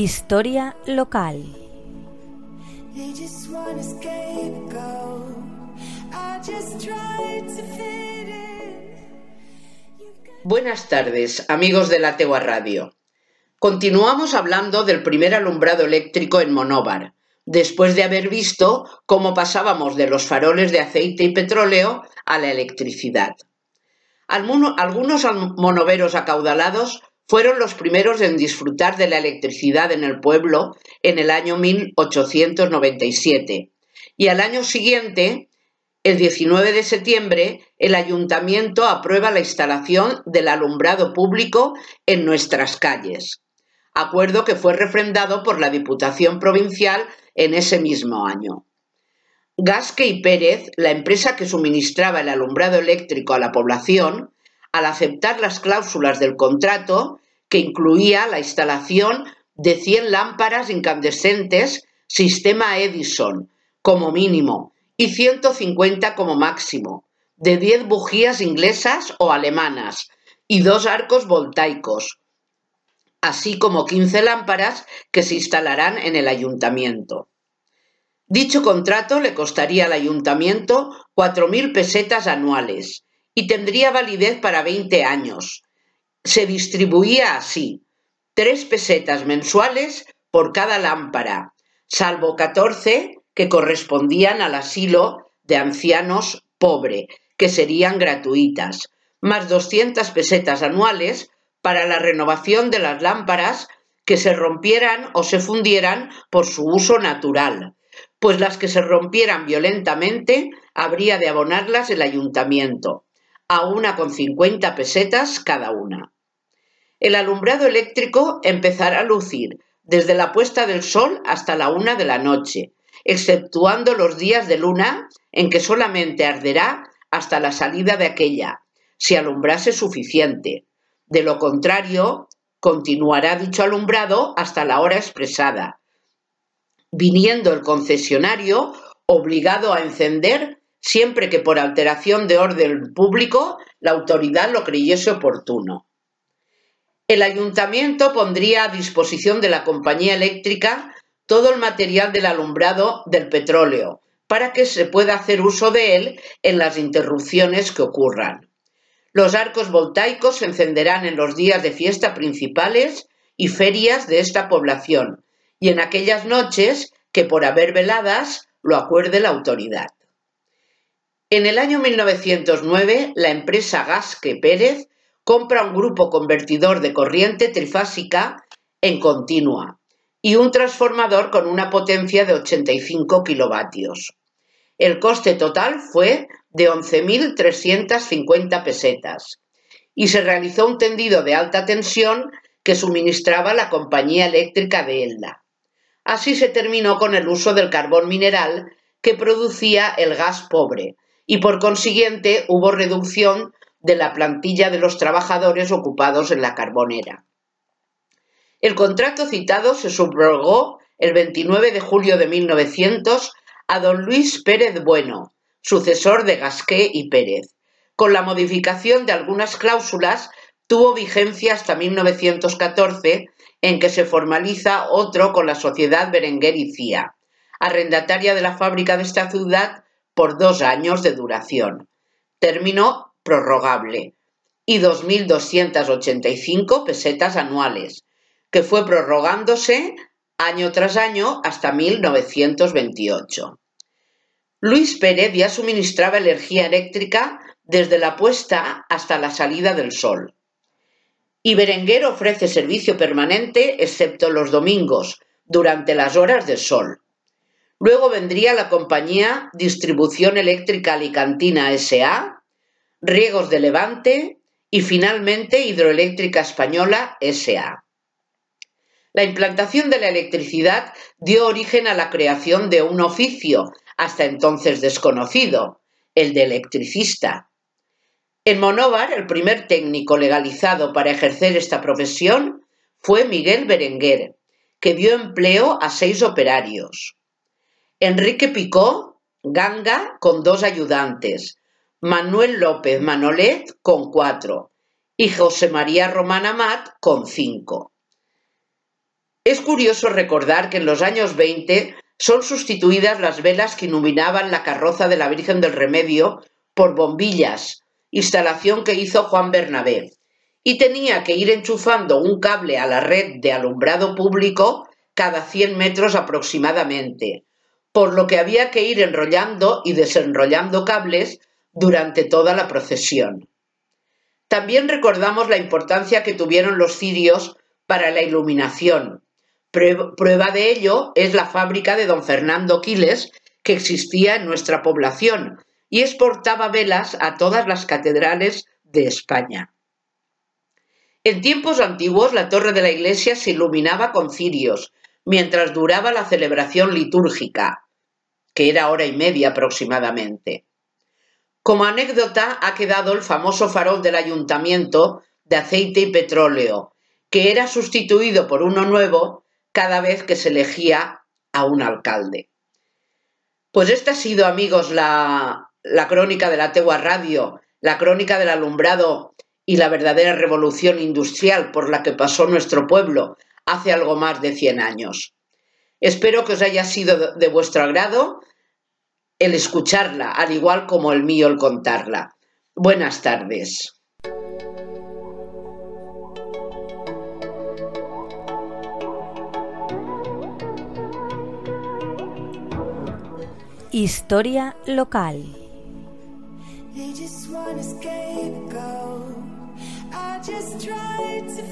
Historia local. Buenas tardes, amigos de la Tegua Radio. Continuamos hablando del primer alumbrado eléctrico en Monóvar, después de haber visto cómo pasábamos de los faroles de aceite y petróleo a la electricidad. Algunos monoveros acaudalados fueron los primeros en disfrutar de la electricidad en el pueblo en el año 1897 y al año siguiente, el 19 de septiembre, el ayuntamiento aprueba la instalación del alumbrado público en nuestras calles, acuerdo que fue refrendado por la Diputación Provincial en ese mismo año. Gasque y Pérez, la empresa que suministraba el alumbrado eléctrico a la población, al aceptar las cláusulas del contrato, que incluía la instalación de 100 lámparas incandescentes sistema Edison como mínimo y 150 como máximo, de 10 bujías inglesas o alemanas y dos arcos voltaicos, así como 15 lámparas que se instalarán en el ayuntamiento. Dicho contrato le costaría al ayuntamiento 4.000 pesetas anuales y tendría validez para 20 años. Se distribuía así, tres pesetas mensuales por cada lámpara, salvo 14 que correspondían al asilo de ancianos pobre, que serían gratuitas, más 200 pesetas anuales para la renovación de las lámparas que se rompieran o se fundieran por su uso natural, pues las que se rompieran violentamente habría de abonarlas el ayuntamiento a una con 50 pesetas cada una. El alumbrado eléctrico empezará a lucir desde la puesta del sol hasta la una de la noche, exceptuando los días de luna en que solamente arderá hasta la salida de aquella, si alumbrase suficiente. De lo contrario, continuará dicho alumbrado hasta la hora expresada, viniendo el concesionario obligado a encender siempre que por alteración de orden público la autoridad lo creyese oportuno. El ayuntamiento pondría a disposición de la compañía eléctrica todo el material del alumbrado del petróleo para que se pueda hacer uso de él en las interrupciones que ocurran. Los arcos voltaicos se encenderán en los días de fiesta principales y ferias de esta población y en aquellas noches que por haber veladas lo acuerde la autoridad. En el año 1909, la empresa Gasque Pérez compra un grupo convertidor de corriente trifásica en continua y un transformador con una potencia de 85 kilovatios. El coste total fue de 11.350 pesetas y se realizó un tendido de alta tensión que suministraba la compañía eléctrica de Elda. Así se terminó con el uso del carbón mineral que producía el gas pobre, y por consiguiente hubo reducción de la plantilla de los trabajadores ocupados en la carbonera. El contrato citado se subrogó el 29 de julio de 1900 a don Luis Pérez Bueno, sucesor de Gasqué y Pérez. Con la modificación de algunas cláusulas, tuvo vigencia hasta 1914, en que se formaliza otro con la sociedad Berenguer y Cía, arrendataria de la fábrica de esta ciudad por dos años de duración. Término prorrogable y 2.285 pesetas anuales, que fue prorrogándose año tras año hasta 1928. Luis Pérez ya suministraba energía eléctrica desde la puesta hasta la salida del sol. Y Berenguer ofrece servicio permanente excepto los domingos, durante las horas de sol. Luego vendría la compañía Distribución Eléctrica Alicantina S.A., Riegos de Levante y finalmente Hidroeléctrica Española S.A. La implantación de la electricidad dio origen a la creación de un oficio, hasta entonces desconocido, el de electricista. En Monóvar, el primer técnico legalizado para ejercer esta profesión fue Miguel Berenguer, que dio empleo a seis operarios. Enrique Picó, Ganga, con dos ayudantes, Manuel López Manolet, con cuatro, y José María Román Amat, con cinco. Es curioso recordar que en los años 20 son sustituidas las velas que iluminaban la carroza de la Virgen del Remedio por bombillas, instalación que hizo Juan Bernabé, y tenía que ir enchufando un cable a la red de alumbrado público cada 100 metros aproximadamente, por lo que había que ir enrollando y desenrollando cables durante toda la procesión. También recordamos la importancia que tuvieron los cirios para la iluminación, Prueba de ello es la fábrica de don Fernando Quiles, que existía en nuestra población y exportaba velas a todas las catedrales de España. En tiempos antiguos la torre de la iglesia se iluminaba con cirios, mientras duraba la celebración litúrgica, que era hora y media aproximadamente. Como anécdota ha quedado el famoso farol del ayuntamiento de aceite y petróleo, que era sustituido por uno nuevo cada vez que se elegía a un alcalde. Pues esta ha sido, amigos, la, la crónica de la Tegua Radio, la crónica del alumbrado y la verdadera revolución industrial por la que pasó nuestro pueblo hace algo más de 100 años. Espero que os haya sido de vuestro agrado el escucharla, al igual como el mío el contarla. Buenas tardes. Historia local. I just tried to